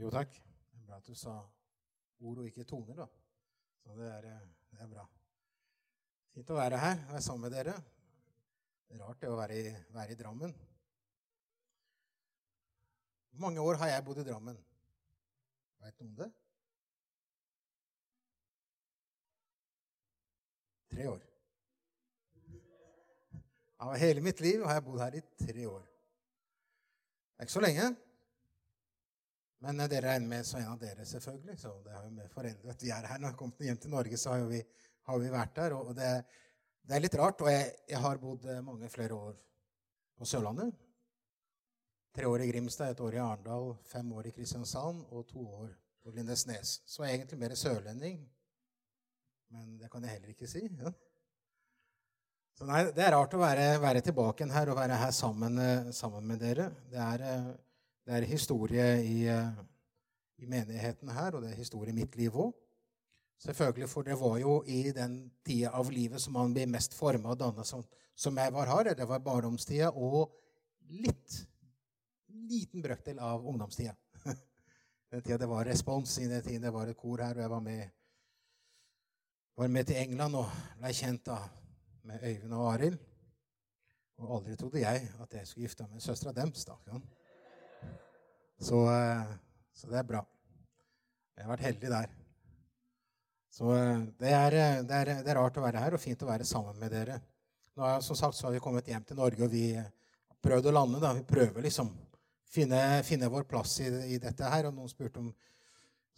Jo, takk. Det er bra at du sa ord og ikke toner, da. Så det er, eh, det er bra. Fint å være her, være sammen med dere. Er rart det å være i, være i Drammen. Hvor mange år har jeg bodd i Drammen? Veit du om det? Tre år. Av hele mitt liv har jeg bodd her i tre år. Det er ikke så lenge. Men dere regner med så en av dere, selvfølgelig. Så det har jo med foreldre at vi er her. Når vi kommet hjem til Norge, så har vi, har vi vært der. Og det, det, er litt rart. Og jeg, jeg, har bodd mange flere år på Sørlandet. Tre år i Grimstad, et år i Arendal, fem år i Kristiansand og to år på Lindesnes. Så jeg er egentlig mer sørlending. Men det kan jeg heller ikke si. Ja. Så nei, Det er rart å være, være tilbake her og være her sammen, sammen med dere. Det er det er historie i, eh, i, menigheten her, og det er historie i mitt liv òg. Selvfølgelig, for det var jo i den tida av livet som man blir mest forma og danna som, som, jeg var her. Det var barndomstida og litt liten brøkdel av ungdomstida. Den tida det var respons, i den tida det var et kor her, og jeg var med, var med til England og ble kjent da med Øyvind og Arild. Og aldri trodde jeg at jeg skulle gifte meg med søstera deres. da. Så, eh, så, det er bra. Jeg har vært heldig der. Så eh, det er, eh, det, er, det er, rart å være her og fint å være sammen med dere. Nå er, som sagt så har vi kommet hjem til Norge, og vi har prøvd å lande. da. Vi prøver liksom finne, finne vår plass i, i, dette her. Og noen spurte om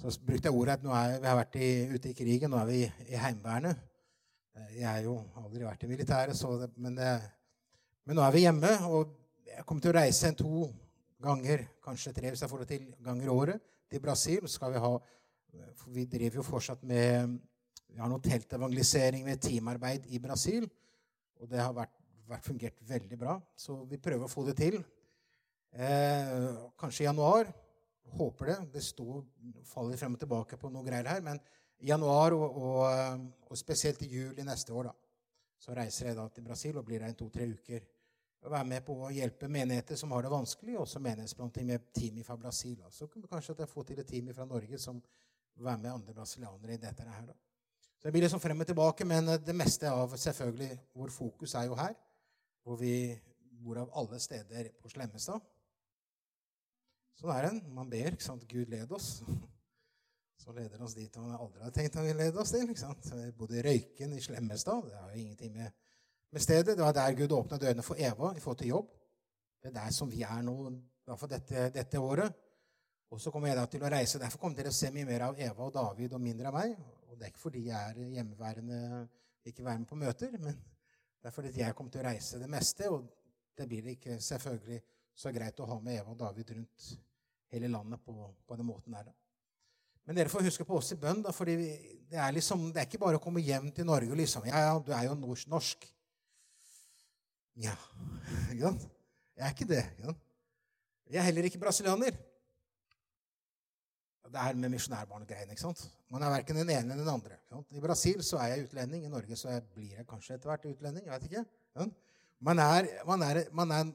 Så brukte jeg ordet at nå er, vi har vært i, ute i krigen, nå er vi i, i Heimevernet. Jeg har jo aldri vært i militæret, men, men, nå er vi hjemme. Og jeg kommer til å reise en to ganger, kanskje tre hvis jeg får det til, ganger i året til Brasil. skal Vi ha, vi driver jo fortsatt med vi har noe teltevangelisering med teamarbeid i Brasil. Og det har vært, vært fungert veldig bra. Så vi prøver å få det til. Eh, kanskje i januar. Håper det. Det står, faller frem og tilbake på noe greier her. Men i januar, og, og, og spesielt i juli neste år, da, så reiser jeg da til Brasil og blir der en to-tre uker være med på å hjelpe menigheter som har det vanskelig, også menighetsplanting med team fra Brasil. Så kunne kanskje at jeg får til et team fra Norge som være med andre brasilianere i dette her. Da. Så det blir liksom frem og tilbake, men eh, det meste av selvfølgelig vår fokus er jo her, hvor vi bor av alle steder på Slemmestad. Sånn er det. Man ber. ikke sant? Gud led oss. Så leder han oss dit han aldri har tenkt han vil lede oss til. ikke sant? Jeg bodde i Røyken i Slemmestad. Det har jo ingenting med med stedet. Det var der Gud åpna dørene for Eva i forhold til jobb. Det er der som vi er nå, i hvert fall dette, dette året. Og så kommer jeg da til å reise. Derfor kommer dere å se mye mer av Eva og David og mindre av meg. Og det er ikke fordi jeg er hjemmeværende, ikke være med på møter, men det er fordi jeg kommer til å reise det meste. Og det blir ikke selvfølgelig så greit å ha med Eva og David rundt hele landet på, på den måten der. Men dere får huske på oss i bønn, da, fordi det er, liksom, det er ikke bare å komme hjem til Norge og liksom Ja, ja, du er jo norsk. Ja, ikke sant? Jeg er ikke det. Ikke sant? Jeg er heller ikke brasilianer. Det er med misjonærbarn og greiene. ikke sant? Man er verken den ene eller den andre. I Brasil så er jeg utlending. I Norge så blir jeg kanskje etter hvert utlending. jeg vet ikke. Man er, man er, man er,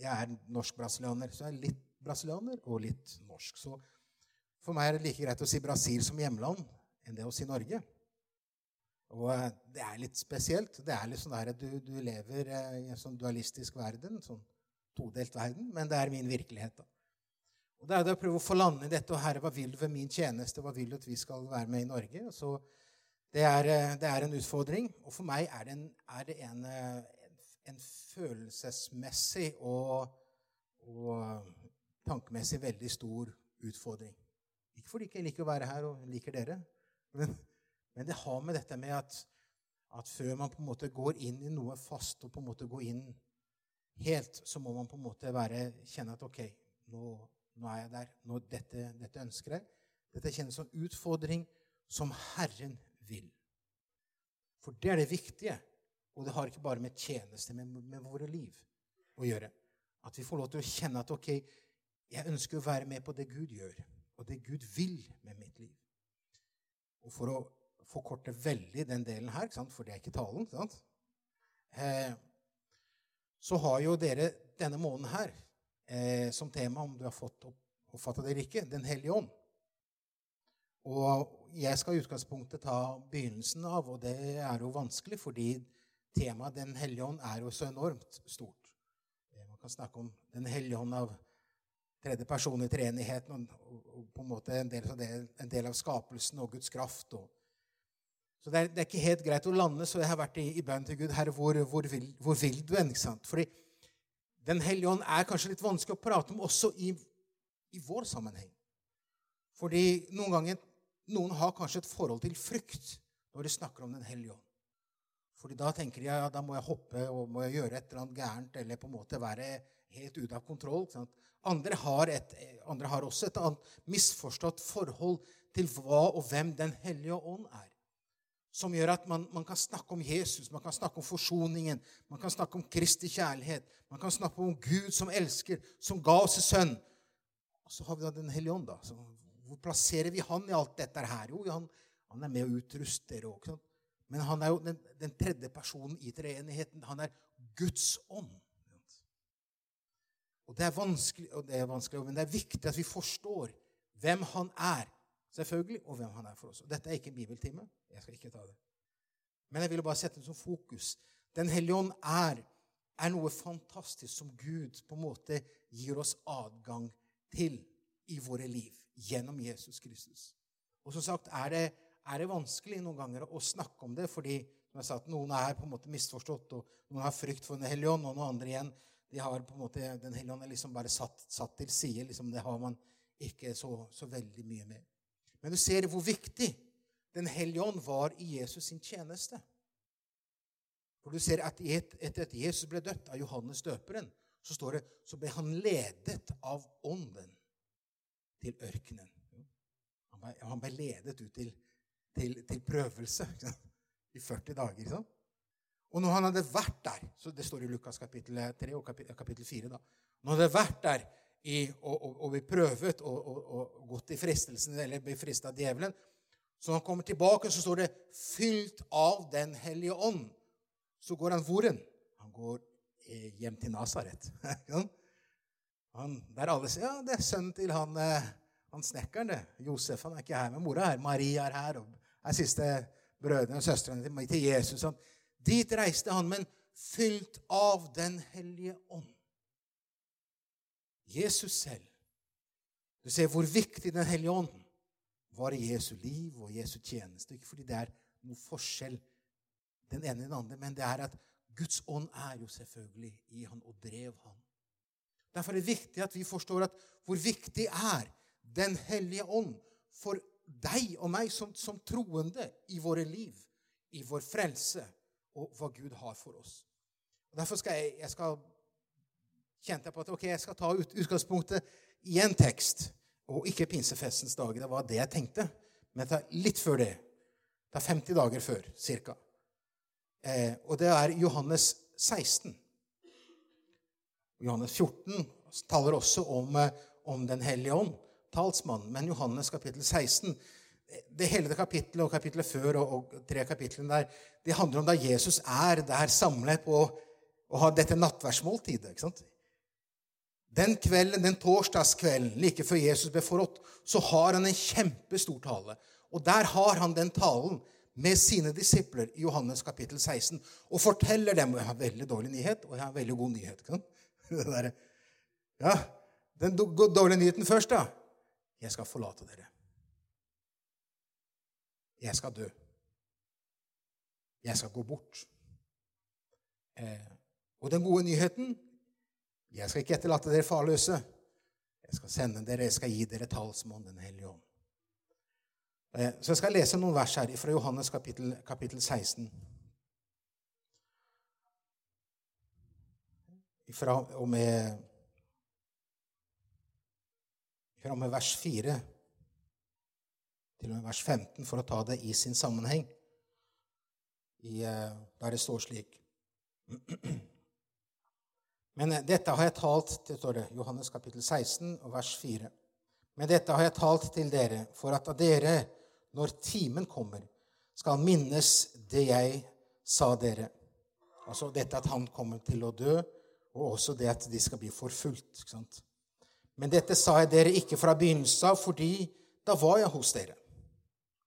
jeg er norsk-brasilianer, så jeg er litt brasilianer og litt norsk. Så for meg er det like greit å si Brasil som hjemland enn det å si Norge. Og eh, det er litt spesielt. Det er litt sånn der, du, du lever eh, i en sånn dualistisk verden, sånn todelt verden, men det er min virkelighet. da. Og Det er det å prøve å få i dette. og Herre, hva vil du ved min tjeneste? Hva vil du at vi skal være med i Norge? Så det er, eh, det er en utfordring. Og for meg er det en, er det en, en følelsesmessig og, og, tankemessig veldig stor utfordring. Ikke fordi jeg ikke liker å være her og liker dere, men men det har med dette med at, at før man på en måte går inn i noe fast og på en måte går inn helt, så må man på en måte være, kjenne at OK, nå, nå er jeg der. Nå, dette, dette, ønsker jeg. Dette kjennes som utfordring som Herren vil. For det er det viktige. Og det har ikke bare med tjeneste, men med, med våre liv å gjøre. At vi får lov til å kjenne at OK, jeg ønsker å være med på det Gud gjør, og det Gud vil med mitt liv. Og for å forkorte veldig den delen her, for det er ikke talen. Eh, så har jo dere denne måneden her eh, som tema om du har fått opp, det dere ikke? Den hellige ånd. Og jeg skal i utgangspunktet ta begynnelsen av, og det er jo vanskelig fordi temaet Den hellige ånd er jo så enormt stort. Man kan snakke om Den hellige ånd av tredje person i treenigheten og, på en måte en del, en del, av skapelsen og Guds kraft. Og, så det er, det er, ikke helt greit å lande, så jeg har vært i, i bønn til Gud. Herre, hvor, hvor, vil, hvor vil du hen? ikke sant? Fordi Den hellige ånd er kanskje litt vanskelig å prate om også i, i vår sammenheng. Fordi noen ganger noen har kanskje et forhold til frykt når de snakker om Den hellige ånd. Fordi da tenker de ja, da må jeg hoppe og må jeg gjøre et eller annet gærent eller på en måte være helt ute av kontroll. Andre har, et, andre, har også et annet misforstått forhold til hva og hvem Den hellige ånd er. Som gjør at man, man, kan snakke om Jesus, man kan snakke om forsoningen, man kan snakke om Kristi kjærlighet, man kan snakke om Gud som elsker, som ga oss en sønn. Og så har vi da Den hellige ånd, da, Så hvor plasserer vi han i alt dette her? Jo, han, han er med og utruster. Og, Men han er jo den, den tredje personen i treenigheten. Han er Guds ånd. Og det er vanskelig, og det er vanskelig, men det er viktig at vi forstår hvem han er, selvfølgelig, og hvem han er for oss. Og dette er ikke en bibeltime. Jeg skal ikke ta det. Men jeg ville bare sette det som fokus. Den hellige ånd er, er noe fantastisk som Gud på en måte gir oss adgang til i våre liv gjennom Jesus Kristus. Og som sagt er det, er det vanskelig noen ganger å snakke om det, fordi som jeg sa, at noen er på en måte misforstått, og noen har frykt for Den hellige ånd, og noen andre igjen de har på en måte, Den hellige ånd er liksom bare satt, satt til side. Liksom, det har man ikke så, så veldig mye med. Men du ser hvor viktig Den hellige ånd var i Jesus sin tjeneste. For du ser at Etter at Jesus ble døpt av Johannes døperen, så står det, så ble han ledet av Ånden til ørkenen. Han ble, ledet ut til, til, til prøvelse i 40 dager. Sånn. Og når han hadde vært der så Det står i Lukas kapittel 3 og kapittel 4. da, Når han hadde vært der i, og, og, og blir prøvet og, og, gått i fristelsen, eller blir fristet av djevelen Så når han kommer tilbake, så står det 'fylt av Den hellige ånd'. Så går han hvor hen? Han går eh, hjem til Nasaret. Der alle sier ja, det er sønnen til han, eh, han snekkeren. det. Josef han er ikke her, men mora er her. Maria er her. og er siste brødrene og søstrene til, til Jesus. Han, dit reiste han, men fylt av Den hellige ånd. Jesus selv. Du ser hvor viktig Den hellige ånden var i Jesu liv og Jesu tjeneste. Ikke fordi det er noe forskjell den ene i den andre, men det er at Guds ånd er jo selvfølgelig i han og drev han. Derfor er det viktig at vi forstår at hvor viktig er Den hellige ånd for deg og meg som, som troende i våre liv, i vår frelse, og hva Gud har for oss. Og derfor skal jeg, jeg skal, kjente jeg på at ok, jeg skal ta ut, utgangspunktet i en tekst, og ikke pinsefestens dager. Det var det jeg tenkte. Men ta litt før det. Det er 50 dager før, cirka. Eh, og det er Johannes 16. Johannes 14 taler også om, eh, om Den hellige ånd, talsmannen. Men Johannes kapittel 16 det hele det kapittelet og kapittelet før og, og, tre kapitlene der, det handler om da Jesus er der samlet på og har dette nattverdsmåltidet. ikke sant? Den kvelden, den torsdagskvelden like før Jesus ble forrådt, så har han en kjempestor tale. Og der har han den talen med sine disipler i Johannes kapittel 16 og forteller dem Jeg har veldig dårlig nyhet, og jeg har veldig god nyhet. Der, ja, Den dårlige nyheten først, da. Jeg skal forlate dere. Jeg skal dø. Jeg skal gå bort. Eh, og den gode nyheten jeg skal ikke etterlate dere farløse. Jeg skal sende dere, jeg skal gi dere talsmann, Den hellige ånd. Så jeg skal lese noen vers her fra Johannes kapittel, kapittel 16. Fra og med fra og med vers 4 til og med vers 15 for å ta det i sin sammenheng. I, eh, der det står slik Men eh, dette har jeg talt til står det, Johannes kapittel 16 og vers 4. Men dette har jeg talt til dere for at av dere, når timen kommer, skal minnes det jeg sa dere. Altså dette at han kommer til å dø, og også det at de skal bli forfulgt. ikke sant? Men dette sa jeg dere ikke fra begynnelsen av, fordi da var jeg hos dere.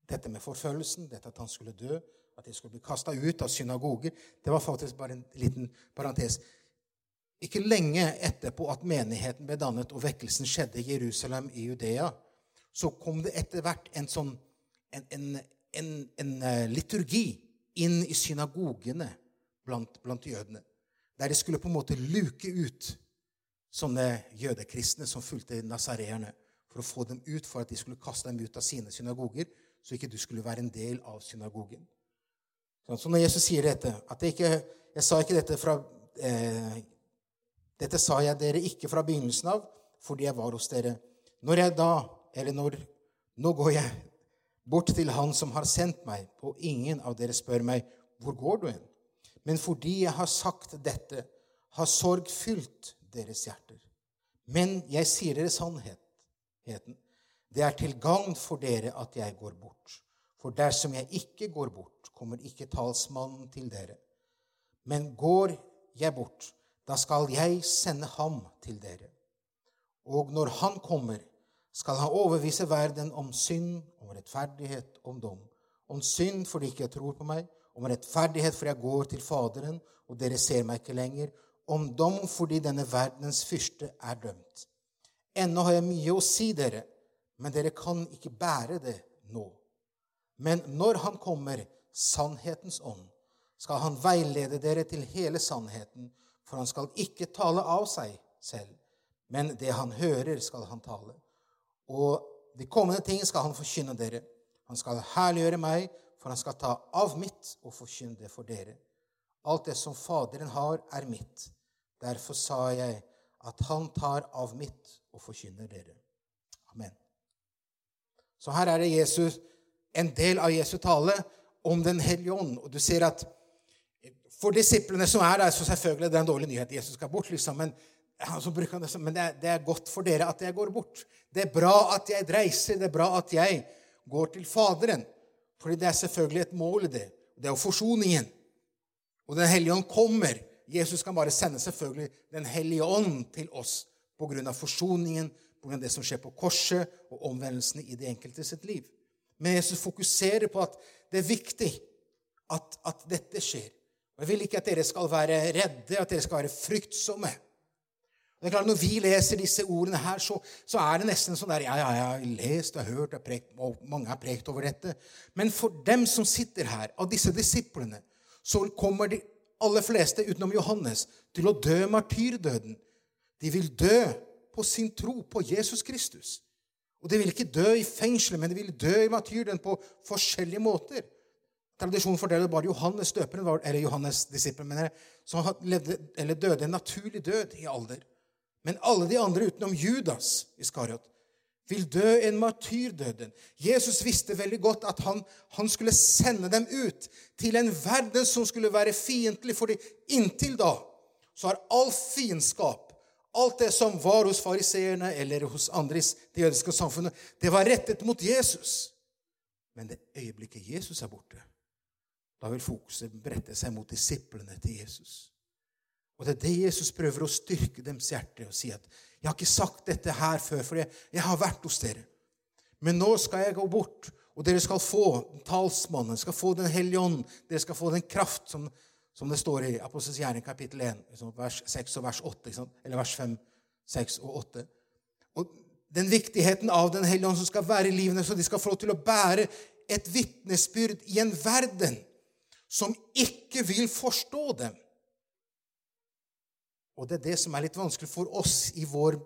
Dette med forfølgelsen, dette at han skulle dø, at de skulle bli kasta ut av synagoger, det var faktisk bare en liten parentes. Ikke lenge etterpå at menigheten ble dannet og vekkelsen skjedde i Jerusalem i Judea, så kom det etter hvert en sånn en, en, en, eh, liturgi inn i synagogene blant, blant, jødene. Der de skulle på en måte luke ut sånne jødekristne som fulgte nasareerne, for å få dem ut for at de skulle kaste dem ut av sine synagoger, så ikke du skulle være en del av synagogen. Så når Jesus sier dette at jeg, ikke, jeg sa ikke dette fra eh, Dette sa jeg dere ikke fra begynnelsen av, fordi jeg var hos dere. Når jeg da, eller når Nå går jeg bort til Han som har sendt meg, og ingen av dere spør meg, hvor går du hen? Men fordi jeg har sagt dette, har sorg fylt deres hjerter. Men jeg sier dere sannheten. Det er til gagn for dere at jeg går bort. For dersom jeg ikke går bort, kommer ikke talsmannen til dere. Men går jeg bort, da skal jeg sende ham til dere. Og når han kommer, skal han overvise verden om synd, om rettferdighet, om dom. Om synd fordi ikke jeg tror på meg, om rettferdighet fordi jeg går til Faderen, og dere ser meg ikke lenger. Om dom fordi denne verdens fyrste er dømt. Ennå har jeg mye å si dere, men dere kan ikke bære det nå. Men når han kommer, sannhetens ånd, skal han veilede dere til hele sannheten, for han skal ikke tale av seg selv, men det han hører, skal han tale. Og de kommende ting skal han forkynne dere. Han skal herliggjøre meg, for han skal ta av mitt og forkynne det for dere. Alt det som Faderen har, er mitt. Derfor sa jeg at han tar av mitt og forkynner dere. Amen. Så her er det Jesus en del av Jesu tale om Den hellige ånd. Og du ser at for disiplene som er der, så selvfølgelig det er en dårlig nyhet. Jesus skal bort, liksom. Men, det, men det, er, det, er, godt for dere at jeg går bort. Det er bra at jeg reiser. Det er bra at jeg går til Faderen. Fordi det er selvfølgelig et mål i det. Det er jo forsoningen. Og Den hellige ånd kommer. Jesus kan bare sende selvfølgelig Den hellige ånd til oss av forsoningen, av det som skjer på korset, og omvendelsene i det enkelte sitt liv. Men Jesus fokuserer på at det er viktig at, at dette skjer. Og Jeg vil ikke at dere skal være redde, at dere skal være fryktsomme. Det er klart, Når vi leser disse ordene her, så, så er det nesten sånn der Ja, ja, jeg har lest og hørt, og, prekt, og mange har prekt over dette. Men for dem som sitter her, av disse disiplene, så kommer de aller fleste utenom Johannes til å dø martyrdøden. De vil dø på sin tro på Jesus Kristus. Og de vil ikke dø i fengselet, men de vil dø i martyrdøden på forskjellige måter. Tradisjonen forteller bare Johannes døperen, eller Johannes disippelen, mener jeg, som levde, eller døde en naturlig død i alder. Men alle de andre utenom Judas Iskariot vil dø en martyrdøden. Jesus visste veldig godt at han, han, skulle sende dem ut til en verden som skulle være fiendtlig, fordi inntil da så har all fiendskap Alt det som var hos fariseerne eller hos andre i det jødiske samfunnet, det var rettet mot Jesus. Men det øyeblikket Jesus er borte, da vil fokuset brette seg mot disiplene til Jesus. Og Det er det Jesus prøver å styrke deres hjerte og si at 'Jeg har ikke sagt dette her før, for jeg, jeg har vært hos dere.' Men nå skal jeg gå bort, og dere skal få talsmannen, skal få Den hellige ånd, dere skal få den kraft som som det står i Apostels gjerning kapittel 1, liksom, vers 6 og vers 8. Eller vers 5, 6 og 8. Og den viktigheten av Den hellige ånd som skal være i livene, så de skal få lov til å bære et vitnesbyrd i en verden som ikke vil forstå dem. Og det er det som er litt vanskelig for oss i vår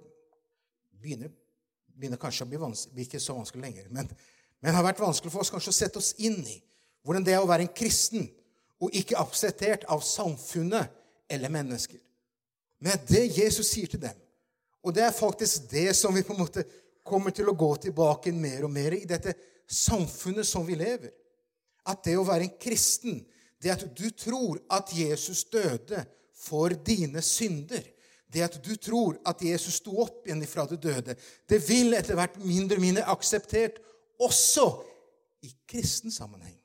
begynner, begynner kanskje å bli vanskelig, ikke så vanskelig lenger, men, men har vært vanskelig for oss kanskje å sette oss inn i hvordan det er å være en kristen og ikke akseptert av samfunnet eller mennesker. Men det Jesus sier til dem. Og det er faktisk det som vi på en måte kommer til å gå tilbake mer og mer i dette samfunnet som vi lever. At det å være en kristen, det at du tror at Jesus døde for dine synder, det at du tror at Jesus sto opp igjen ifra det døde, det vil etter hvert mindre og mindre akseptert også i kristen sammenheng.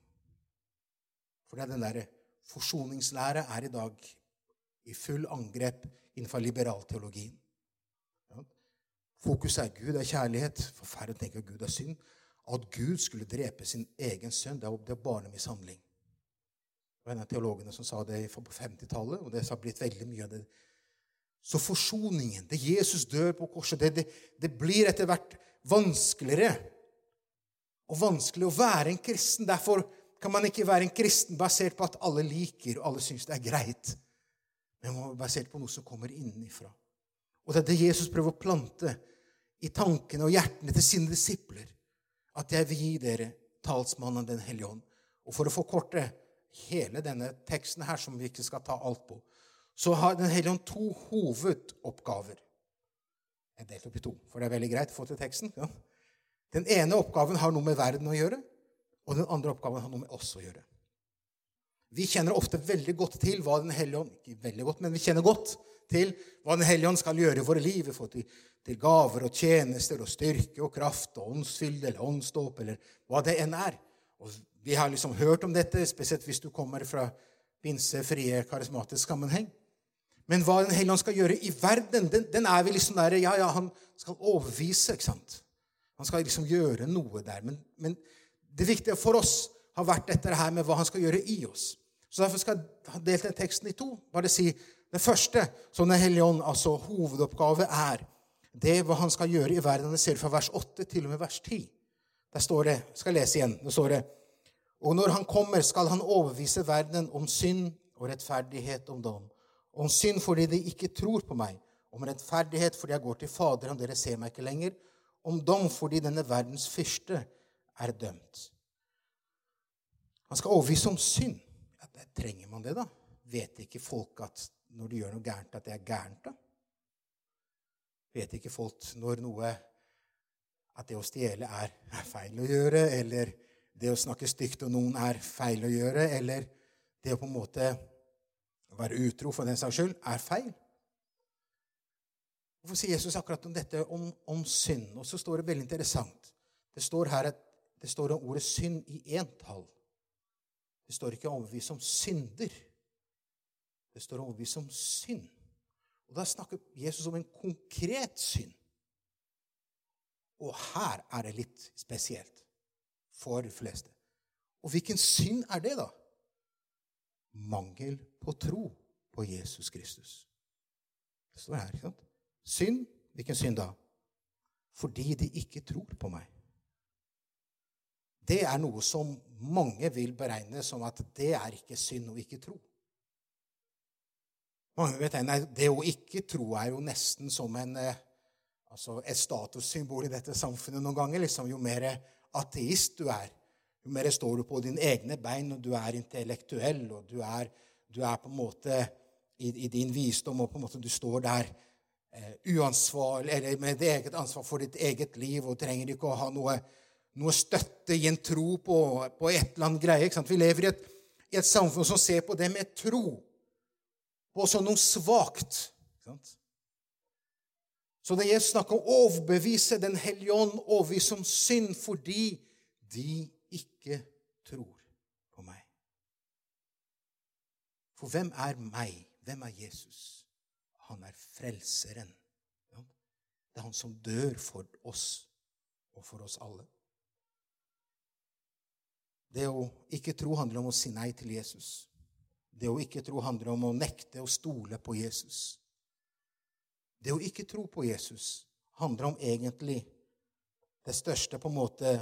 For det er den derre forsoningslære er i dag i full angrep innenfor liberalteologien. Fokuset er Gud er kjærlighet. Forferdelig å tenke at Gud er synd. At Gud skulle drepe sin egen sønn, det er barnemishandling. Det var en av teologene som sa det på 50-tallet, og det har blitt veldig mye av det. Så forsoningen, det Jesus dør på korset, det, det, det blir etter hvert vanskeligere og vanskelig å være en kristen. Derfor kan man ikke være en kristen basert på at alle liker og alle syns det er greit. Men basert på noe som kommer innenfra. Og det er det Jesus prøver å plante i tankene og hjertene til sine disipler. At jeg vil gi dere talsmannen Den hellige ånd. Og for å forkorte hele denne teksten her, som vi ikke skal ta alt på, så har Den hellige ånd to hovedoppgaver. Jeg delte opp i to, for det er veldig greit å få til teksten. Ja. Den ene oppgaven har noe med verden å gjøre, og den andre oppgaven har noe med oss å gjøre. Vi kjenner ofte veldig godt til hva Den hellige ånd Ikke veldig godt, men vi kjenner godt til hva Den hellige ånd skal gjøre i våre liv. For til, til gaver og tjenester og styrke og kraft og åndsfylde eller åndsdåp eller hva det enn er. Og vi har liksom hørt om dette, spesielt hvis du kommer fra pinse, frie, karismatisk sammenheng. Men hva Den hellige ånd skal gjøre i verden, den, den er vi liksom der Ja, ja, han skal overvise, ikke sant? Han skal liksom gjøre noe der. Men, men det viktige for oss har vært dette her med hva han skal gjøre i oss. Så Derfor skal jeg ha delt den teksten i to. Bare si det første som Den hellige ånd, altså hovedoppgave, er det hva han skal gjøre i verden. Det ser du fra vers 8 til og med vers 10. Der står det, skal jeg lese igjen, det står det, Og når han kommer, skal han overbevise verdenen om synd og rettferdighet om dom. Om synd fordi de ikke tror på meg. Om rettferdighet fordi jeg går til Faderen, og dere ser meg ikke lenger. Om dom fordi denne verdens fyrste er dømt. Han skal overbevise om synd. Ja, trenger man det, da? Vet ikke folk at når du gjør noe gærent, at det er gærent, da? Vet ikke folk når noe At det å stjele er feil å gjøre, eller det å snakke stygt om noen er feil å gjøre, eller det å på en måte være utro for den saks skyld er feil? Hvorfor sier Jesus akkurat om dette om, om synd? Og så står det veldig interessant. Det står her at det står om ordet synd i entall. Det står ikke overbevist om synder. Det står overbevist om synd. Og Da snakker Jesus om en konkret synd. Og her er det litt spesielt for de fleste. Og hvilken synd er det, da? Mangel på tro på Jesus Kristus. Det står her. ikke sant? Synd. Hvilken synd da? Fordi de ikke tror på meg det er noe som mange vil beregne som at det er ikke synd å ikke tro. Mange vet nei, Det å ikke tro er jo nesten som en, eh, altså et statussymbol i dette samfunnet noen ganger. Liksom, jo mer ateist du er, jo mer står du på dine egne bein, og du er intellektuell, og du er, du er på en måte i, i, din visdom, og på en måte du står der eh, uansvarlig, eller med det eget ansvar for ditt eget liv og trenger ikke å ha noe noe støtte i en tro på, på et eller annet greie. Ikke sant? Vi lever i et, i et, samfunn som ser på det med tro på som noe svakt. Så det er snakk om å overbevise Den hellige ånd, overbevise om synd, fordi de ikke tror på meg. For hvem er meg? Hvem er Jesus? Han er frelseren. Det er han som dør for oss og for oss alle. Det å ikke tro handler om å si nei til Jesus. Det å ikke tro handler om å nekte å stole på Jesus. Det å ikke tro på Jesus handler om egentlig det største på en måte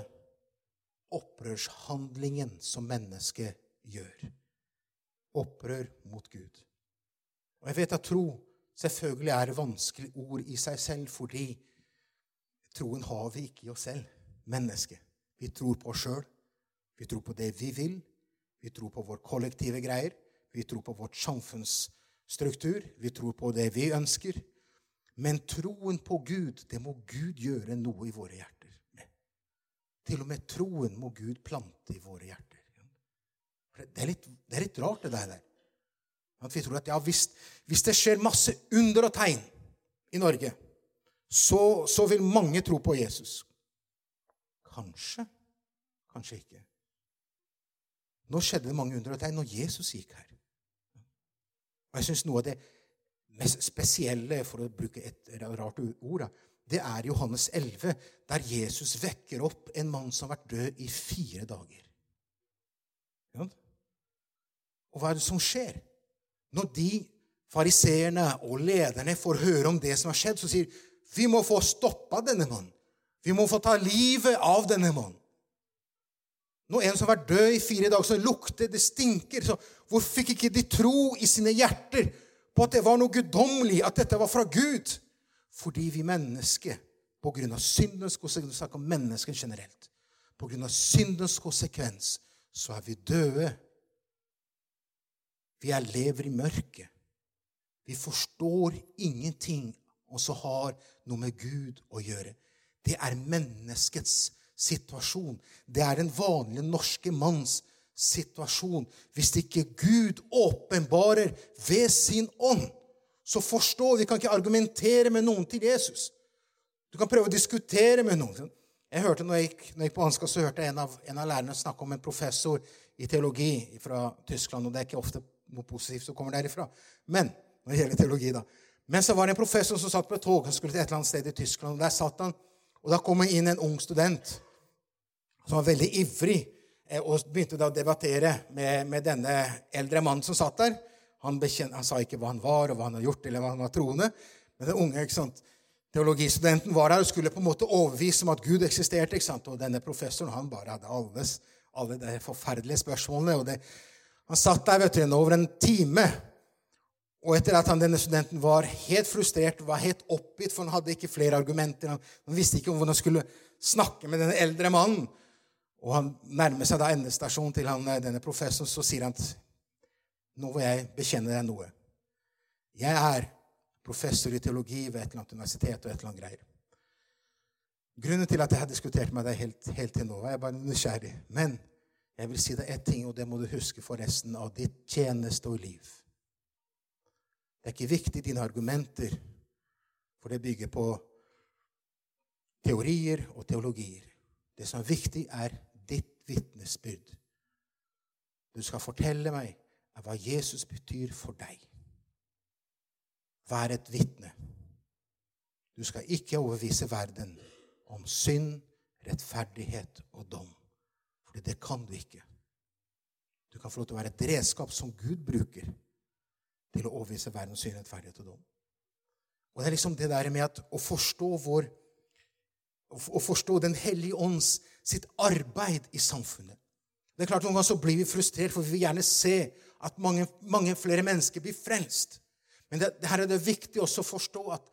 opprørshandlingen som mennesket gjør. Opprør mot Gud. Og Jeg vet at tro selvfølgelig er et vanskelig ord i seg selv, fordi troen har vi ikke i oss selv, mennesket. Vi tror på oss sjøl. Vi tror på det vi vil. Vi tror på vår kollektive greier. Vi tror på vårt samfunnsstruktur. Vi tror på det vi ønsker. Men troen på Gud, det må Gud gjøre noe i våre hjerter med. Til og med troen må Gud plante i våre hjerter. Det er litt, det er litt rart, det der. At vi tror at ja, hvis, hvis, det skjer masse under og tegn i Norge, så, så vil mange tro på Jesus. Kanskje. Kanskje ikke. Nå skjedde det mange under og tegn når Jesus gikk her. Og jeg syns noe av det mest spesielle, for å bruke et rart ord, det er Johannes 11, der Jesus vekker opp en mann som har vært død i fire dager. Og hva er det som skjer? Når de fariseerne og lederne får høre om det som har skjedd, så sier vi må få stoppa denne mannen. Vi må få ta livet av denne mannen. Når en som har vært død i fire dager, så lukter det stinker. så Hvorfor fikk ikke de tro i sine hjerter på at det var noe guddommelig, at dette var fra Gud? Fordi vi mennesker, på grunn av syndens konsekvens, snakker om mennesket generelt, på grunn av syndens konsekvens, så er vi døde. Vi er lever i mørket. Vi forstår ingenting og så har noe med Gud å gjøre. Det er menneskets situasjon. Det er den vanlige norske manns situasjon. Hvis ikke Gud åpenbarer ved sin ånd, så forstå vi kan ikke argumentere med noen til Jesus. Du kan prøve å diskutere med noen. Jeg hørte Når jeg gikk, når jeg gikk på Ansgar, så hørte jeg en av, en av lærerne snakke om en professor i teologi fra Tyskland. og Det er ikke ofte noe positivt som kommer derifra. Men når det gjelder teologi da. Men så var det en professor som satt på et tog. Han skulle til et eller annet sted i Tyskland. og Der satt han, og da kom det inn en ung student som var veldig ivrig eh, og begynte da å debattere med, med denne eldre mannen som satt der. Han, bekjent, han, sa ikke hva han var, og hva han hadde gjort, eller hva han var troende. Men den unge ikke sant, teologistudenten var der og skulle på en måte overbevise om at Gud eksisterte. ikke sant? Og denne professoren han bare hadde alles, alle de forferdelige spørsmålene. og det, Han satt der vet du, over en time. Og etter at han, denne studenten var helt frustrert, var helt oppgitt, for han hadde ikke flere argumenter, han, han visste ikke om hvordan han skulle snakke med denne eldre mannen, og han nærmer seg da endestasjonen til han, eh, denne professoren, så sier han at nå vil jeg bekjenne deg noe. Jeg er professor i teologi ved et eller annet universitet og et eller annet greier. Grunnen til at jeg har diskutert med deg helt, helt til nå, er bare nysgjerrig. Men jeg vil si deg ett ting, og det må du huske for resten av ditt tjeneste og liv. Det er ikke viktig dine argumenter, for det bygger på teorier og teologier. Det som er viktig, er vitnesbyrd. Du skal fortelle meg hva Jesus betyr for deg. Vær et vitne. Du skal ikke overvise verden om synd, rettferdighet og dom. For det kan du ikke. Du kan få lov til å være et redskap som Gud bruker til å overvise verden om synd, rettferdighet og dom. Og det er liksom det der med at å forstå vår å forstå Den hellige ånds sitt arbeid i samfunnet. Det er klart Noen ganger så blir vi frustrert, for vi vil gjerne se at mange, mange flere mennesker blir frelst. Men det, det her er det viktig også å forstå at,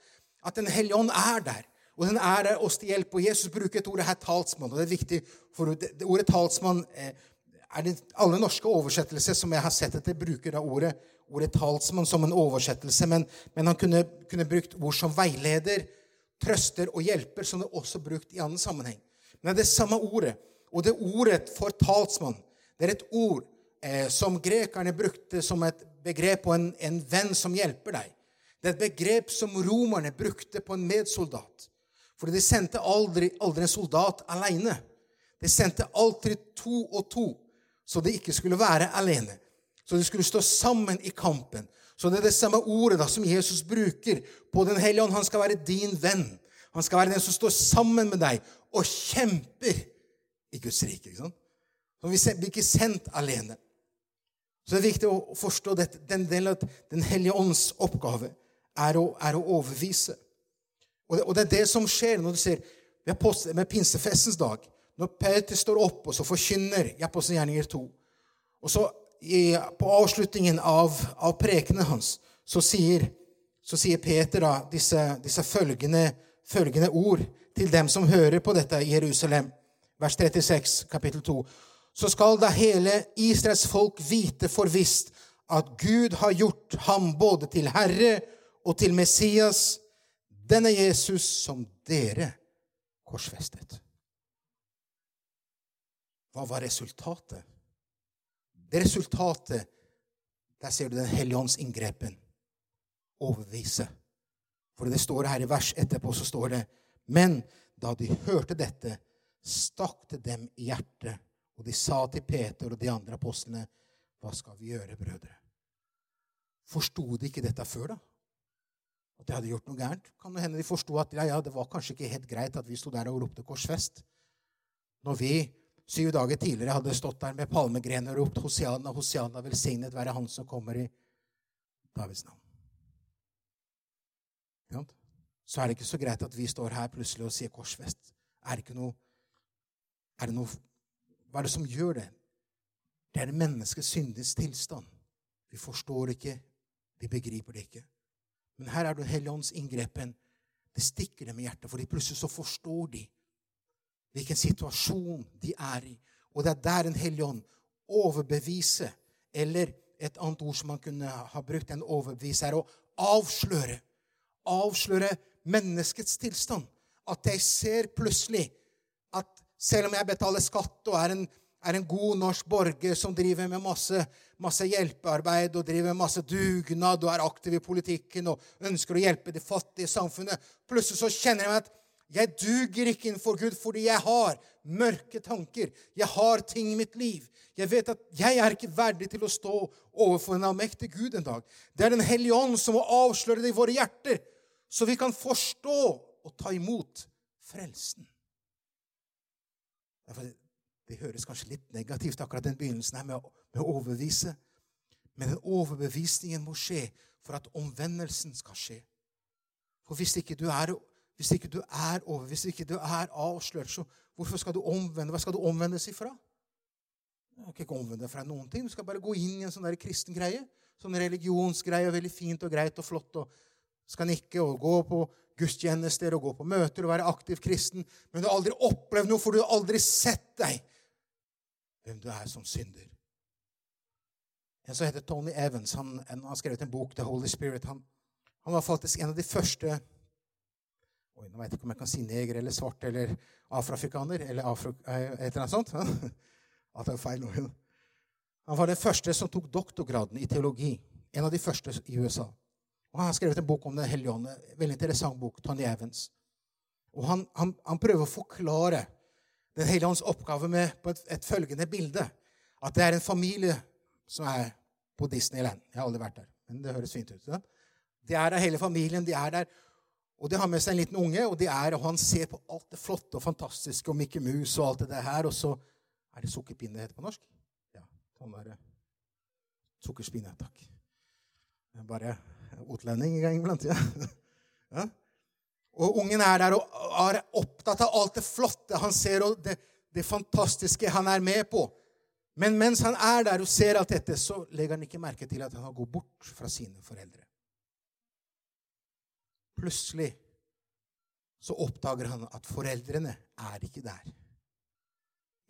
at Den hellige ånd er der. Og den er der oss til hjelp. Og Jesus bruker et ordet her, talsmann. og det er viktig, for det, det Ordet talsmann eh, er det alle norske oversettelser som jeg har sett etter, bruker da ordet, ordet talsmann som en oversettelse. Men, men han kunne, kunne brukt ord som veileder, trøster og hjelper, som det er også brukt i annen sammenheng. Men det er det samme ordet. Og det ordet for talsmann det er et ord eh, som grekerne brukte som et begrep på en, en, venn som hjelper deg. Det er et begrep som romerne brukte på en medsoldat. For de sendte aldri, aldri en soldat alene. De sendte alltid to og to, så de ikke skulle være alene. Så de skulle stå sammen i kampen. Så det er det samme ordet da, som Jesus bruker på Den hellige ånd. Han skal være din venn. Han skal være den som står sammen med deg og kjemper i Guds rike. ikke sant? Så Vi blir ikke sendt alene. Så det er viktig å forstå dette. Den delen at Den hellige ånds oppgave er å, er å overbevise. Og det, og det, er det som skjer når du ser med pinsefestens dag. Når Peter står opp og så forkynner i Apostelgjerninger 2. Og så i, på avslutningen av, av prekenen hans så sier, så sier Peter da disse, disse følgende, følgende, ord til dem som hører på dette i Jerusalem. Vers 36, kapittel 2. Så skal da hele Israels folk vite for visst at Gud har gjort ham både til Herre og til Messias, denne Jesus som dere korsfestet. Hva var resultatet? Det resultatet Der ser du Den hellige ånds inngrepen. Overbevise. For det står her i vers etterpå, så står det Men da de hørte dette, stakk det dem i hjertet, og de sa til Peter og de andre apostlene, Hva skal vi gjøre, brødre? Forsto de ikke dette før, da? at de hadde gjort noe gærent. Kan det hende de forsto at ja, ja, det var kanskje ikke helt greit at vi sto der og ropte 'korsfest'. Når vi syv dager tidligere hadde stått der med palmegrener og ropt 'Hosiana, Hosiana, velsignet være Han som kommer i Davids navn'. Så er det ikke så greit at vi står her plutselig og sier 'korsfest'. Er det ikke noe, er det noe Hva er det som gjør det? Det er det menneskets syndiges tilstand. Vi forstår det ikke, vi begriper det ikke. Men her er det Helligånds inngrepen. Det stikker dem i hjertet, for plutselig så forstår de hvilken situasjon de er i. Og det er der en hellige ånd overbeviser, eller et annet ord som man kunne ha brukt, en overbevise, er å avsløre. Avsløre menneskets tilstand. At jeg ser plutselig at selv om jeg betaler skatt og er en, er en god norsk borger som driver med masse, masse hjelpearbeid og driver masse dugnad og er aktiv i politikken og ønsker å hjelpe de fattige i samfunnet, plutselig så kjenner jeg meg at jeg duger ikke innenfor Gud fordi jeg har mørke tanker. Jeg har ting i mitt liv. Jeg vet at jeg er ikke verdig til å stå overfor en allmektig Gud en dag. Det er Den hellige ånd som må avsløre det i våre hjerter, så vi kan forstå og ta imot frelsen. Det høres kanskje litt negativt, akkurat den begynnelsen her med å, med overbevise. Men den overbevisningen må skje for at omvendelsen skal skje. For hvis ikke du er hvis ikke du er over, hvis ikke du er avslørt, så hvorfor skal du omvende? Hva skal du omvendes ifra? Du kan ikke omvende deg fra noen ting. Du skal bare gå inn i en sånn der kristen greie. Sånn religionsgreie. Veldig fint og greit og flott. og Skal nikke og gå på gudstjenester og gå på møter og være aktiv kristen. Men du har aldri opplevd noe, for du har aldri sett deg hvem du er som synder. En som heter Tony Evans, han, han har skrevet en bok, The Holy Spirit. Han, han var faktisk en av de første Oi, nå vet jeg ikke om jeg kan si neger eller svart eller afroafrikaner eller afro, eh, et eller annet sånt. At det er feil nå. Han var den første som tok doktorgraden i teologi. En av de første i USA. Og Han har skrevet en bok om Den hellige ånd. Veldig interessant bok. Tony Evans. Og han, han, han prøver å forklare Den hellige ånds oppgave med på et, et, følgende bilde. At det er en familie som er på Disneyland. Jeg har aldri vært der, men det høres fint ut. Ja? De er der, hele familien. De er der. Og De har med seg en liten unge, og, er, og han ser på alt det flotte og fantastiske og Mikke Mus og alt det der her, og så Er det sukkerpinne det heter på norsk? Ja. sånn der, Sukkerspinne. Takk. Jeg er bare utlending en gang iblant. Ja. ja. Og ungen er der og er opptatt av alt det flotte han ser, og det, det fantastiske han er med på. Men mens han er der og ser alt dette, så legger han ikke merke til at han har gått bort fra sine foreldre. Plutselig så oppdager han at foreldrene er ikke der.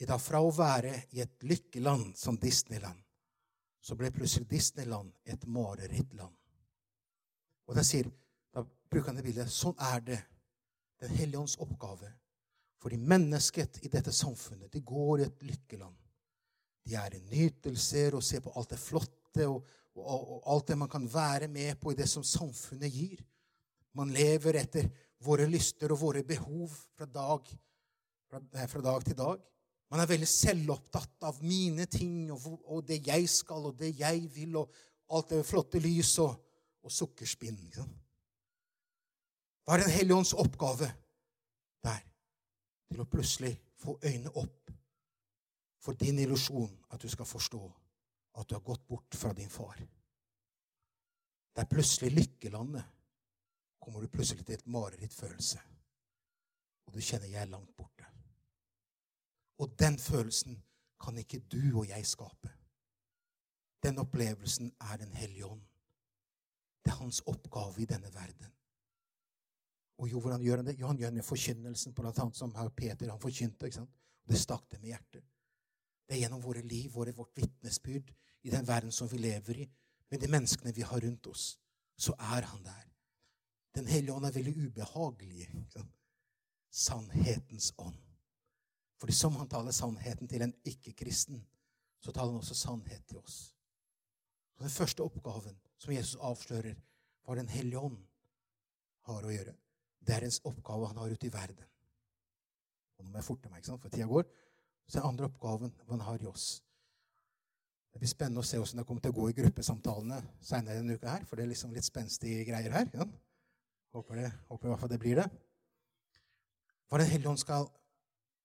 I dag Fra å være i et lykkeland som Disneyland, så ble plutselig Disneyland et marerittland. Og da, sier, da bruker han det bildet. Sånn er det. Den hellige ånds oppgave. Fordi mennesket i dette samfunnet de går i et lykkeland. De er i nytelser og ser på alt det flotte og, og, og alt det man kan være med på i det som samfunnet gir. Man lever etter våre lyster og våre behov fra dag, fra, fra dag til dag. Man er veldig selvopptatt av mine ting og, og, det jeg skal, og det jeg vil, og alt det flotte lys og, og sukkerspinn. Hva er Den hellige ånds oppgave der? Til å plutselig få øynene opp for din illusjon, at du skal forstå at du har gått bort fra din far. Det er plutselig lykkelandet kommer du plutselig til et marerittfølelse. Og du kjenner jeg er langt borte. Og den følelsen kan ikke du og jeg skape. Den opplevelsen er Den hellige ånd. Det er hans oppgave i denne verden. Og jo, hvordan gjør han det? Jo, han gjør det med forkynnelsen, blant annet som Peter han forkynte. ikke sant? Og Det stakk dem i hjertet. Det er gjennom våre liv, våre, vårt vitnesbyrd i den verden som vi lever i, med de menneskene vi har rundt oss, så er han der. Den hellige ånd er veldig ubehagelig. Sannhetens ånd. Fordi som han taler sannheten til en ikke-kristen, så taler han også sannhet til oss. Så Den første oppgaven som Jesus avslører, hva Den hellige ånd har å gjøre, det er en oppgave han har ute i verden. Og nå må jeg forte meg, ikke sant? for tida går. Så er andre oppgaven han har i oss. Det blir spennende å se hvordan det kommer til å gå i gruppesamtalene seinere denne uka her, for det er liksom litt spenstige greier her. Ja? Håper, det, håper i hvert fall det blir det. Hva Den hellige ånd skal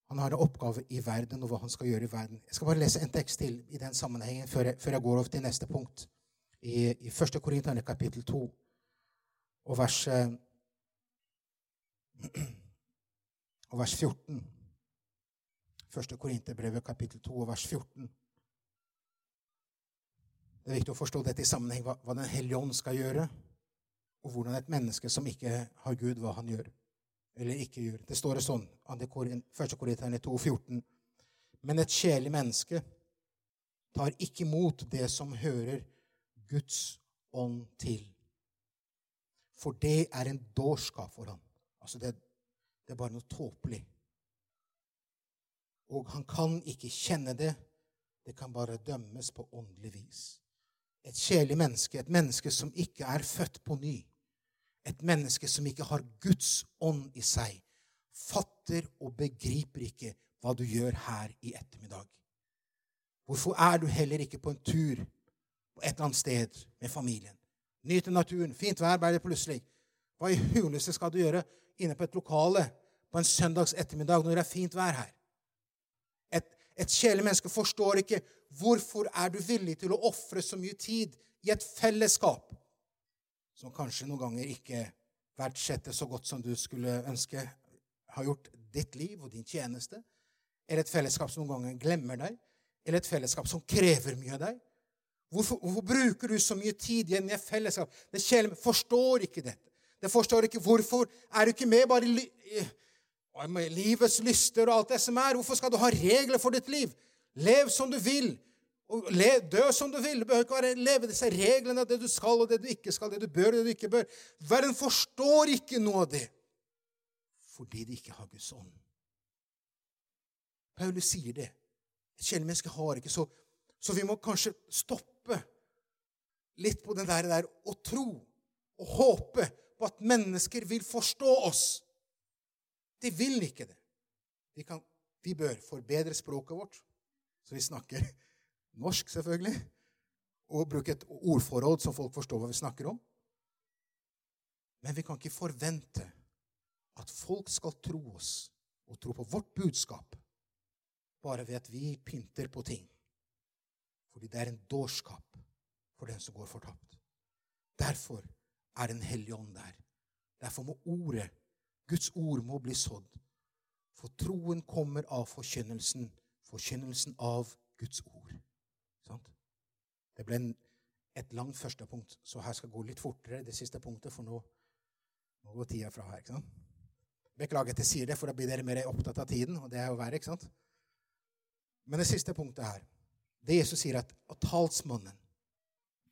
Han har en oppgave i verden, og hva han skal gjøre i verden. Jeg skal bare lese en tekst til i den sammenhengen før jeg, før jeg går over til neste punkt. I, i 1. Korinterne kapittel 2 og vers, eh, og vers 14. 1. Korinterbrevet kapittel 2 og vers 14. Det er viktig å forstå dette i sammenheng hva, hva Den hellige ånd skal gjøre, og hvordan et menneske som ikke har Gud, hva han gjør eller ikke gjør. Det står det sånn, 1. Korinterne 14. Men et sjelig menneske tar ikke imot det som hører Guds ånd til. For det er en dårskap for ham. Altså det, det er bare noe tåpelig. Og han kan ikke kjenne det. Det kan bare dømmes på åndelig vis. Et sjelig menneske, et menneske som ikke er født på ny, et menneske som ikke har Guds ånd i seg, fatter og begriper ikke hva du gjør her i ettermiddag. Hvorfor er du heller ikke på en tur på et eller annet sted med familien? Nyte naturen. Fint vær ble det plutselig. Hva i huleste skal du gjøre inne på et lokale på en søndags ettermiddag når det er fint vær her? Et, et kjedelig menneske forstår ikke hvorfor er du villig til å ofre så mye tid i et fellesskap som kanskje noen ganger ikke verdsetter så godt som du skulle ønske har gjort ditt liv og din tjeneste, eller et fellesskap som noen ganger glemmer deg, eller et fellesskap som krever mye av deg. Hvorfor, hvorfor bruker du så mye tid igjen i et fellesskap? Det kjæle forstår ikke dette. Det forstår ikke hvorfor er du ikke med bare i livets lyster og alt det som er. Hvorfor skal du ha regler for ditt liv? Lev som du vil. Og le, dø som du vil. Du behøver ikke være, leve disse reglene, det du skal og det du ikke skal, det du bør og det du ikke bør. Verden forstår ikke noe av det fordi de ikke har Guds ånd. Paulus sier det. Et kjellemenneske har ikke så Så vi må kanskje stoppe litt på den der, der og tro og håpe på at mennesker vil forstå oss. De vil ikke det. De, kan, vi bør forbedre språket vårt, så vi snakker norsk, selvfølgelig, og bruke et ordforråd så folk forstår hva vi snakker om. Men vi kan ikke forvente at folk skal tro oss og tro på vårt budskap bare ved at vi pynter på ting. Fordi det er en dårskap for den som går fortapt. Derfor er Den hellige ånd der. Derfor må ordet, Guds ord, må bli sådd. For troen kommer av forkynnelsen, forkynnelsen av Guds ord. Sant? Det ble en, et langt første punkt, så her skal gå litt fortere, det siste punktet, for nå, nå går tida fra her. ikke sant? Beklager at jeg sier det, for da blir dere mer opptatt av tiden. og det er jo verre, ikke sant? Men det siste punktet her, det Jesus sier, at, at talsmannen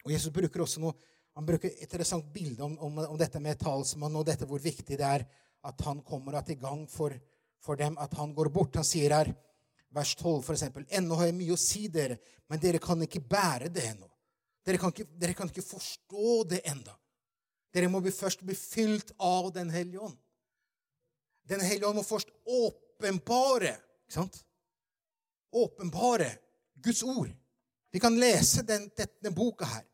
Og Jesus bruker også noe, han bruker et interessant bilde om, om, om dette med talsmannen og dette hvor viktig det er at han kommer til gang for, for dem, at han går bort. Han sier her vers 12 f.eks.: Ennå har jeg mye å si dere, men dere kan ikke bære det ennå. Dere kan ikke, dere kan ikke forstå det enda. Dere må først bli fylt av Den hellige ånd. Den hellige ånd må først åpenbare ikke sant? Åpenbare Guds ord. Vi kan lese den, denne boka her.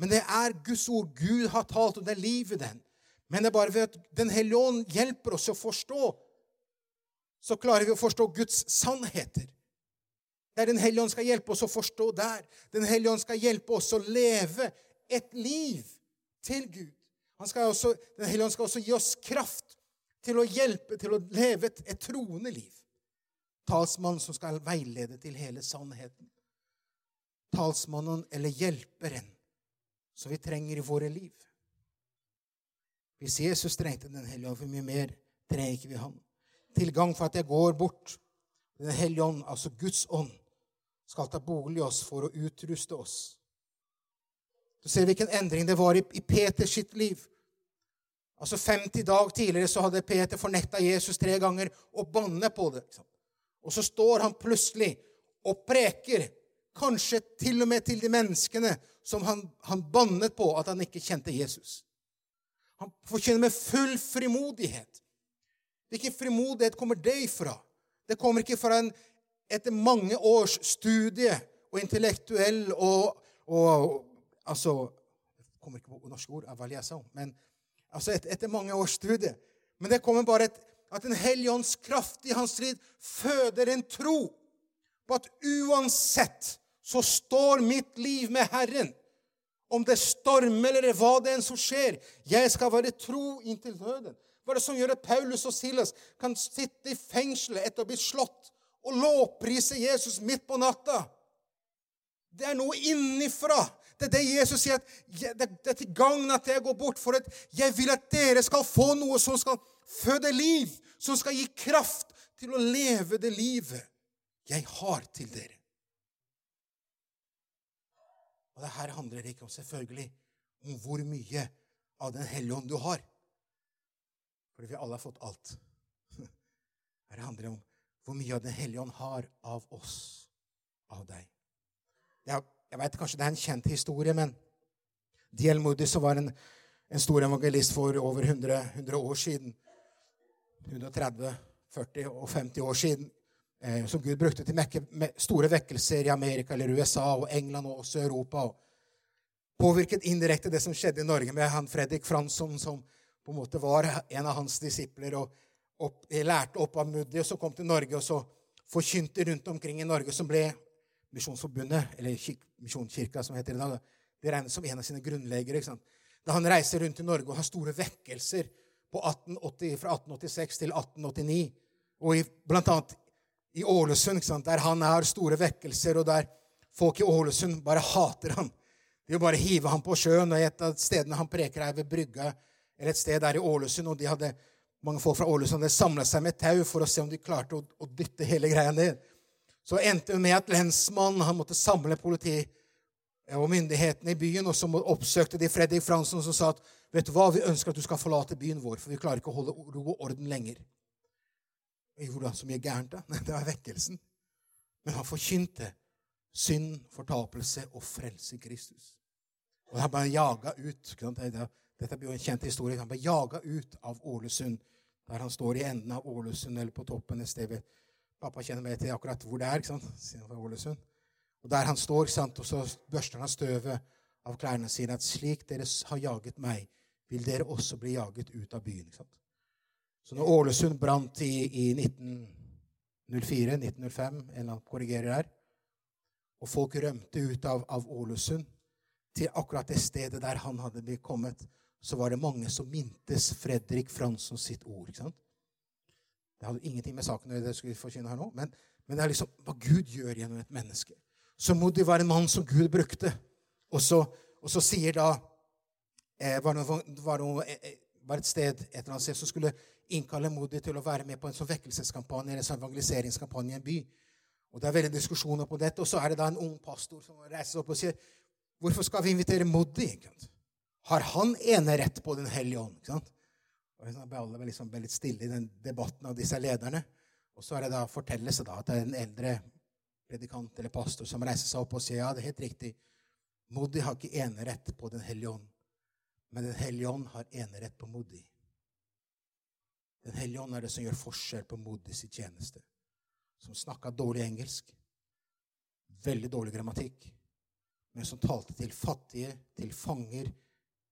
Men det er Guds ord. Gud har talt, og det er liv i den. Men det er bare ved at Den hellige ånd hjelper oss å forstå så klarer vi å forstå Guds sannheter. Der Den hellige ånd skal hjelpe oss å forstå der. Den hellige ånd skal hjelpe oss å leve et liv til Gud. Også, den hellige ånd skal også gi oss kraft til å hjelpe til å leve et, et troende liv. Talsmannen som skal veilede til hele sannheten. Talsmannen eller hjelperen som vi trenger i våre liv. Hvis Jesus trengte Den hellige ånd, for mye mer trenger ikke vi Han til gang for at jeg går bort. Den hellige ånd, altså Guds ånd, skal ta bolig i oss for å utruste oss. Du ser hvilken endring det var i, i Peters sitt liv. Altså 50 dag tidligere så hadde Peter fornekta Jesus tre ganger og bannet på det. Og så står han plutselig og preker, kanskje til og med til de menneskene som han, han bannet på at han ikke kjente Jesus. Han forkynner med full frimodighet. Hvilken frimodighet kommer det ifra? Det kommer ikke fra en etter mange års studie og intellektuell og, og Altså Jeg kommer ikke på norske ord, men Altså et, etter mange års studie. Men det kommer bare et, at en hellig ånds kraft i hans strid føder en tro på at uansett så står mitt liv med Herren. Om det stormer eller hva det enn som skjer. Jeg skal være tro inntil døden. Hva er det som gjør at Paulus og Silas kan sitte i fengselet etter å bli slått og lovprise Jesus midt på natta? Det er noe innifra. Det er det Jesus sier. at Det er til gagn at jeg går bort, for at jeg vil at dere skal få noe som skal føde liv, som skal gi kraft til å leve det livet jeg har til dere. Og det her handler ikke om selvfølgelig om hvor mye av Den hellige ånd du har. Fordi vi alle har fått alt. Her handler det om hvor mye av Den hellige ånd har av oss, av deg. Jeg, jeg vet kanskje det er en kjent historie, men D.L. Moody, var en, en, stor evangelist for over 100, 100, år siden 130, 40 og 50 år siden, eh, som Gud brukte til mekke, store vekkelser i Amerika eller USA og England og også Europa. og Påvirket indirekte det som skjedde i Norge med han Fredrik Fransson, som på en måte var en av hans disipler. og opp, lærte opp av Muddi, og så kom til Norge og så forkynte rundt omkring i Norge, som ble Misjonsforbundet, eller Misjonskirka, som heter det i dag, det regnes som en av sine grunnleggere. Da han reiser rundt i Norge og har store vekkelser 1880, fra 1886 til 1889, og i, blant annet i Ålesund, der han har store vekkelser, og der folk i Ålesund bare hater ham. De vil bare hive ham på sjøen. og Et av stedene han preker, er ved brygga, eller et sted der i Ålesund. og de hadde, Mange folk fra Ålesund hadde samla seg med tau for å se om de klarte å, å dytte hele greia ned så endte det med at lensmannen han måtte samle politi og myndighetene i byen, og så oppsøkte de Fredrik Fransson som sa at vet du hva, vi ønsker at du skal forlate byen vår, for vi klarer ikke å holde ro og orden lenger. Gjorde han så mye gærent, da? Det var vekkelsen. Men han forkynte synd, fortapelse og frelse i Kristus. Og han ble jaga ut. Dette blir jo en kjent historie. Han ble jaga ut av Ålesund, der han står i enden av Ålesund, eller på toppen et sted Pappa kjenner mer til akkurat hvor det er. ikke sant? Siden fra Ålesund. Og Der han står, sant? og så børster han støvet av klærne sine. At slik dere har jaget meg, vil dere også bli jaget ut av byen. ikke sant? Så når Ålesund brant i, i 1904, 1905, en eller annen korrigerer der, og folk rømte ut av, av Ålesund til akkurat det stedet der han hadde blitt kommet, så var det mange som mintes Fredrik Fransson sitt ord. ikke sant? Det hadde ingenting med saken å gjøre, det skulle forkynne her nå. Men, men, det er liksom hva Gud gjør gjennom et menneske. Så Modi var en mann som Gud brukte. Og så, og så sier da eh, var, det, var, det, eh, eh, var, et sted et eller annet sted som skulle innkalle Modi til å være med på en sånn vekkelseskampanje eller sånn evangeliseringskampanje i en by. Og Det er veldig diskusjoner på dette. Og så er det da en ung pastor som reiser opp og sier Hvorfor skal vi invitere Modi? Har han enerett på Den hellige ånd? Ikke sant? Og så ble alle liksom litt stille i den debatten av disse lederne. Og så er det da fortelles da at det er en eldre predikant eller pastor som reiser seg opp og sier ja, det er helt riktig. Modi har ikke enerett på Den hellige ånd, men Den hellige ånd har enerett på Modi. Den hellige ånd er det som gjør forskjell på Modis tjeneste. Som snakka dårlig engelsk, veldig dårlig grammatikk, men som talte til fattige, til fanger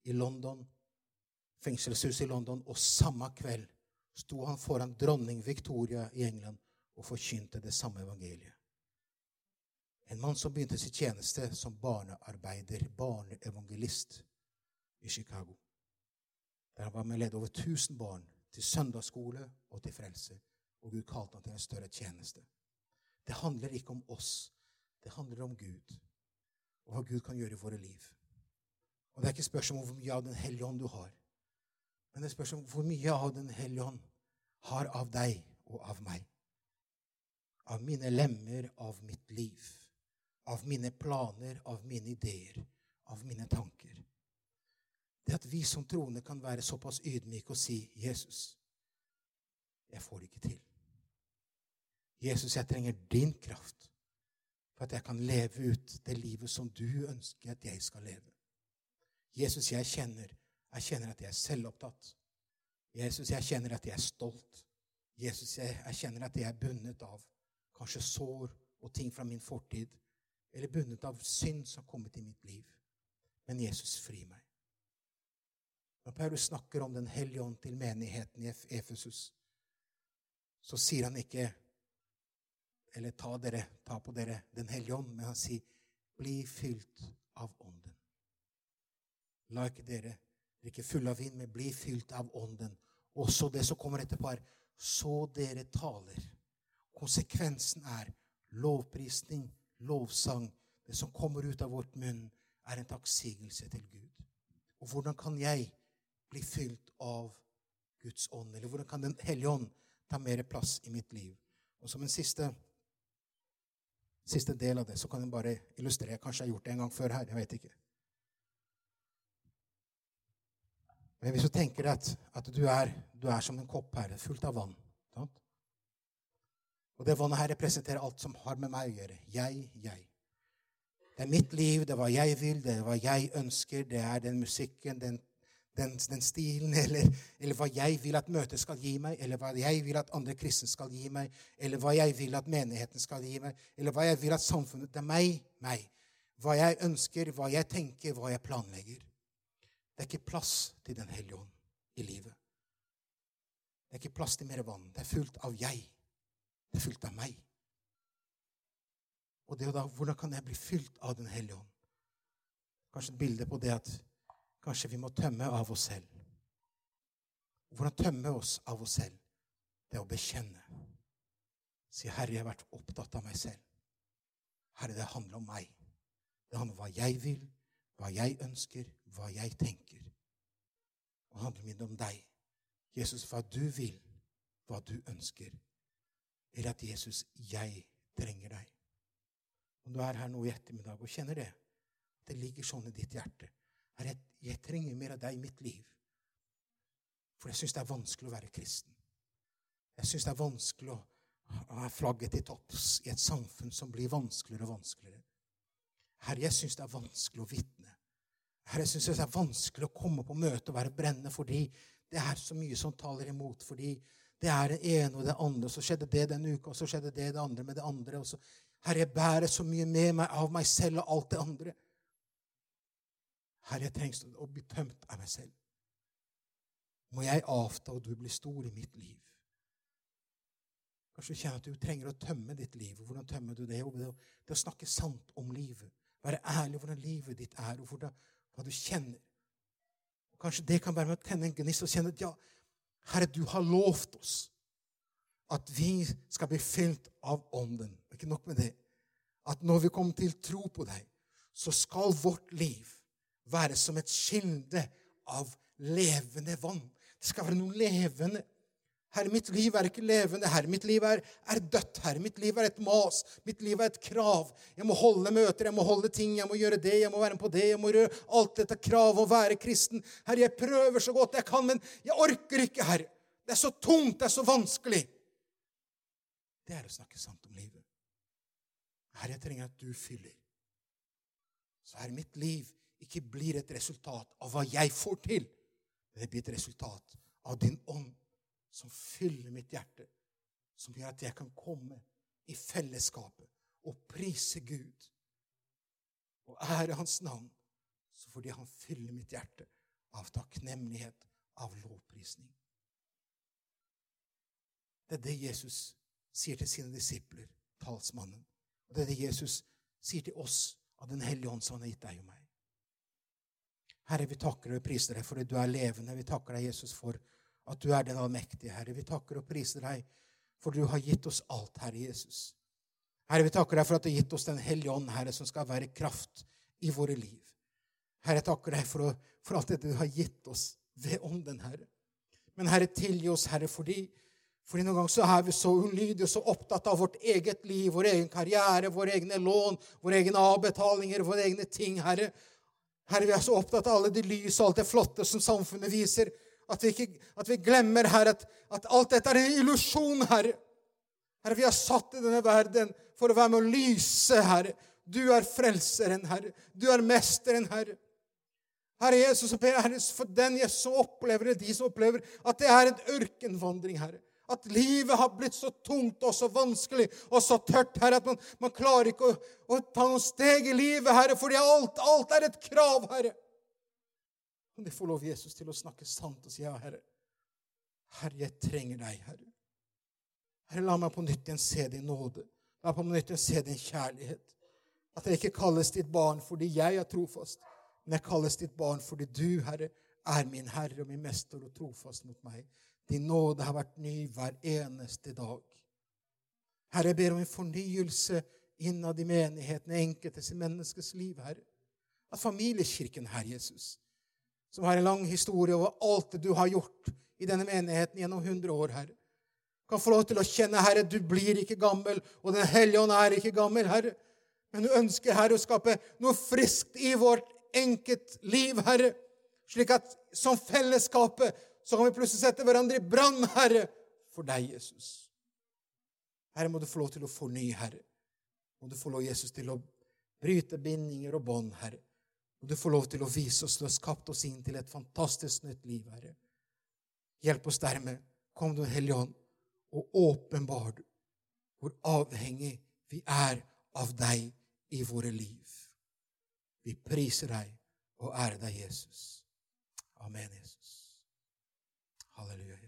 i London, fengselshuset i London, og samme kveld sto han foran dronning Victoria i England og forkynte det samme evangeliet. En mann som begynte sin tjeneste som barnearbeider, barneevangelist, i Chicago. Der han var med lede over 1000 barn til søndagsskole og til frelse. Og Gud kalte ham til en større tjeneste. Det handler ikke om oss. Det handler om Gud og hva Gud kan gjøre i våre liv. Og Det er ikke spørsmål om hvor mye av Den hellige ånd du har. Men det spørs om hvor mye av Den hellige ånd har av deg og av meg. Av mine lemmer, av mitt liv. Av mine planer, av mine ideer, av mine tanker. Det at vi som troende kan være såpass ydmyke og si, 'Jesus, jeg får det ikke til.' 'Jesus, jeg trenger din kraft for at jeg kan leve ut det livet som du ønsker at jeg skal leve.' Jesus, jeg kjenner jeg kjenner at jeg er selvopptatt. Jesus, jeg kjenner at jeg er stolt. Jesus, jeg, jeg kjenner at jeg er bundet av kanskje sår og ting fra min fortid. Eller bundet av synd som har kommet i mitt liv. Men Jesus, fri meg. Når Paulus snakker om Den hellige ånd til menigheten i Efesus, så sier han ikke eller ta, dere, ta på dere Den hellige ånd, men han sier bli fylt av Ånden. La ikke dere drikke fulle av vin, men bli fylt av Ånden. Også det som kommer etterpå, er så dere taler. Konsekvensen er lovprisning, lovsang. Det som kommer ut av vårt munn, er en takksigelse til Gud. Og hvordan kan jeg bli fylt av Guds ånd? Eller hvordan kan Den hellige ånd ta mer plass i mitt liv? Og som en siste, siste del av det så kan jeg bare illustrere. Kanskje jeg har gjort det en gang før her. Jeg vet ikke. Men hvis du tenker at, at du, er, du, er, som en kopp her, fullt av vann sant? Og det vannet her representerer alt som har med meg å gjøre. Jeg, jeg. Det er mitt liv, det er hva jeg vil, det er hva jeg ønsker, det er den musikken, den, den, den stilen, eller, eller, hva jeg vil at møtet skal gi meg, eller hva jeg vil at andre kristne skal gi meg, eller hva jeg vil at menigheten skal gi meg, eller hva jeg vil at samfunnet Det er meg, meg. Hva jeg ønsker, hva jeg tenker, hva jeg planlegger. Det er ikke plass til Den hellige ånd i livet. Det er ikke plass til mer vann. Det er fullt av jeg. Det er fullt av meg. Og det da, hvordan kan jeg bli fylt av Den hellige ånd? Kanskje et bilde på det at kanskje vi må tømme av oss selv. Hvordan tømme oss av oss selv? Det er å bekjenne. Si, 'Herre, jeg har vært opptatt av meg selv.' Herre, det handler om meg. Det handler om hva jeg vil, hva jeg ønsker, hva jeg tenker. Og handler mindre om deg. Jesus, hva du vil, hva du ønsker. Eller at Jesus, jeg trenger deg. Om du er her nå i ettermiddag og kjenner det, at det ligger sånn i ditt hjerte jeg, trenger mer av deg i mitt liv. For jeg syns det er vanskelig å være kristen. Jeg syns det er vanskelig å ha flagget til topps i et samfunn som blir vanskeligere og vanskeligere. Herre, jeg syns det er vanskelig å vitne. Herre, jeg syns det er vanskelig å komme på møte og være brennende fordi det er så mye som taler imot. Fordi det er det ene og det andre. Så skjedde det denne uka, og så skjedde det det andre med det andre. og så Herre, jeg bærer så mye med meg av meg selv og alt det andre. Herre, jeg trengs å bli tømt av meg selv. Må jeg avta, og du blir stor i mitt liv. Kanskje du kjenner at du trenger å tømme ditt liv. Hvordan tømmer du det? Det er å snakke sant om livet. Være ærlig hvordan livet ditt er, og hvordan, hva du kjenner. Kanskje det kan være med å tenne en gnist og kjenne at ja, Herre, du har lovt oss at vi skal bli fylt av Ånden. Ikke nok med det. At når vi kommer til tro på deg, så skal vårt liv være som et kilde av levende vann. Det skal være noe levende. Herre, mitt liv er ikke levende. Herre, mitt liv er, er, dødt. Herre, mitt liv er et mas. Mitt liv er et krav. Jeg må holde møter, jeg må holde ting, jeg må gjøre det, jeg må være med på det. jeg må gjøre Alt dette kravet å være kristen. Herre, jeg prøver så godt jeg kan, men jeg orker ikke, Herre. Det er så tungt, det er så vanskelig det er å snakke sant om livet. Herre, jeg trenger at du fyller. Så Herre, mitt liv ikke blir et resultat av hva jeg får til. Men det blir et resultat av din ånd som fyller mitt hjerte. Som gjør at jeg kan komme i fellesskapet og prise Gud og ære Hans navn. Så fordi Han fyller mitt hjerte av takknemlighet, av lovprisning. Det er det Jesus sier til sine disipler, talsmannen. Og det er det Jesus sier til oss av Den hellige ånd som han har gitt deg og meg. Herre, vi takker og priser deg for at du er levende. Vi takker deg, Jesus, for at du er den allmektige, Herre. Vi takker og priser deg for du har gitt oss alt, Herre Jesus. Herre, vi takker deg for at du har gitt oss Den hellige ånd, Herre, som skal være kraft i våre liv. Herre, jeg takker deg for, for alt det du har gitt oss ved ånden, Herre. Men Herre, tilgi oss, Herre, fordi fordi noen ganger så er vi så ulydige og så opptatt av vårt eget liv, vår egen karriere, våre egne lån, våre egne avbetalinger, våre egne ting, Herre. Herre, vi er så opptatt av alle de lys og alt det flotte som samfunnet viser, at vi, ikke, at vi glemmer, Herre, at, at, alt dette er en illusjon, Herre. Herre, vi er satt i denne verden for å være med å lyse, Herre. Du er frelseren, Herre. Du er mesteren, Herre. Herre Jesus, og Herre, for den Jesus som opplever det, de som opplever at det er en ørkenvandring, Herre. At livet har blitt så tungt og så vanskelig og så tørt, Herre, at man, man klarer ikke å, å, ta noen steg i livet, Herre, fordi alt, alt er et krav, Herre. Kan de få lov, Jesus, til å snakke sant og si ja, Herre. Herre, jeg trenger deg, Herre. Herre, la meg på nytt igjen se din nåde. La meg på nytt igjen se din kjærlighet. At jeg ikke kalles ditt barn fordi jeg er trofast, men jeg kalles ditt barn fordi du, Herre, er min Herre og min mester og trofast mot meg. Din nåde har vært ny hver eneste dag. Herre, jeg ber om en fornyelse innad i menigheten, enkeltes i menneskets liv, Herre. At familiekirken, Herre Jesus, som har en lang historie over alt det du har gjort i denne menigheten gjennom 100 år, Herre, kan få lov til å kjenne, Herre, du blir ikke gammel, og Den hellige ånd er ikke gammel, Herre. Men du ønsker, Herre, å skape noe friskt i vårt enkelt liv, Herre. Slik at som fellesskapet så kan vi plutselig sette hverandre i brann, Herre, for deg, Jesus. Herre, må du få lov til å fornye, Herre. Må du få lov, Jesus, til å bryte bindinger og bånd, Herre. Du får lov til å vise oss du har skapt oss inn til et fantastisk nytt liv, Herre. Hjelp oss dermed. Kom du, Hellige Ånd, og åpenbar du hvor avhengig vi er av deg i våre liv. Vi priser deg og ærer deg, Jesus. Amen, Jesus. Halleluja.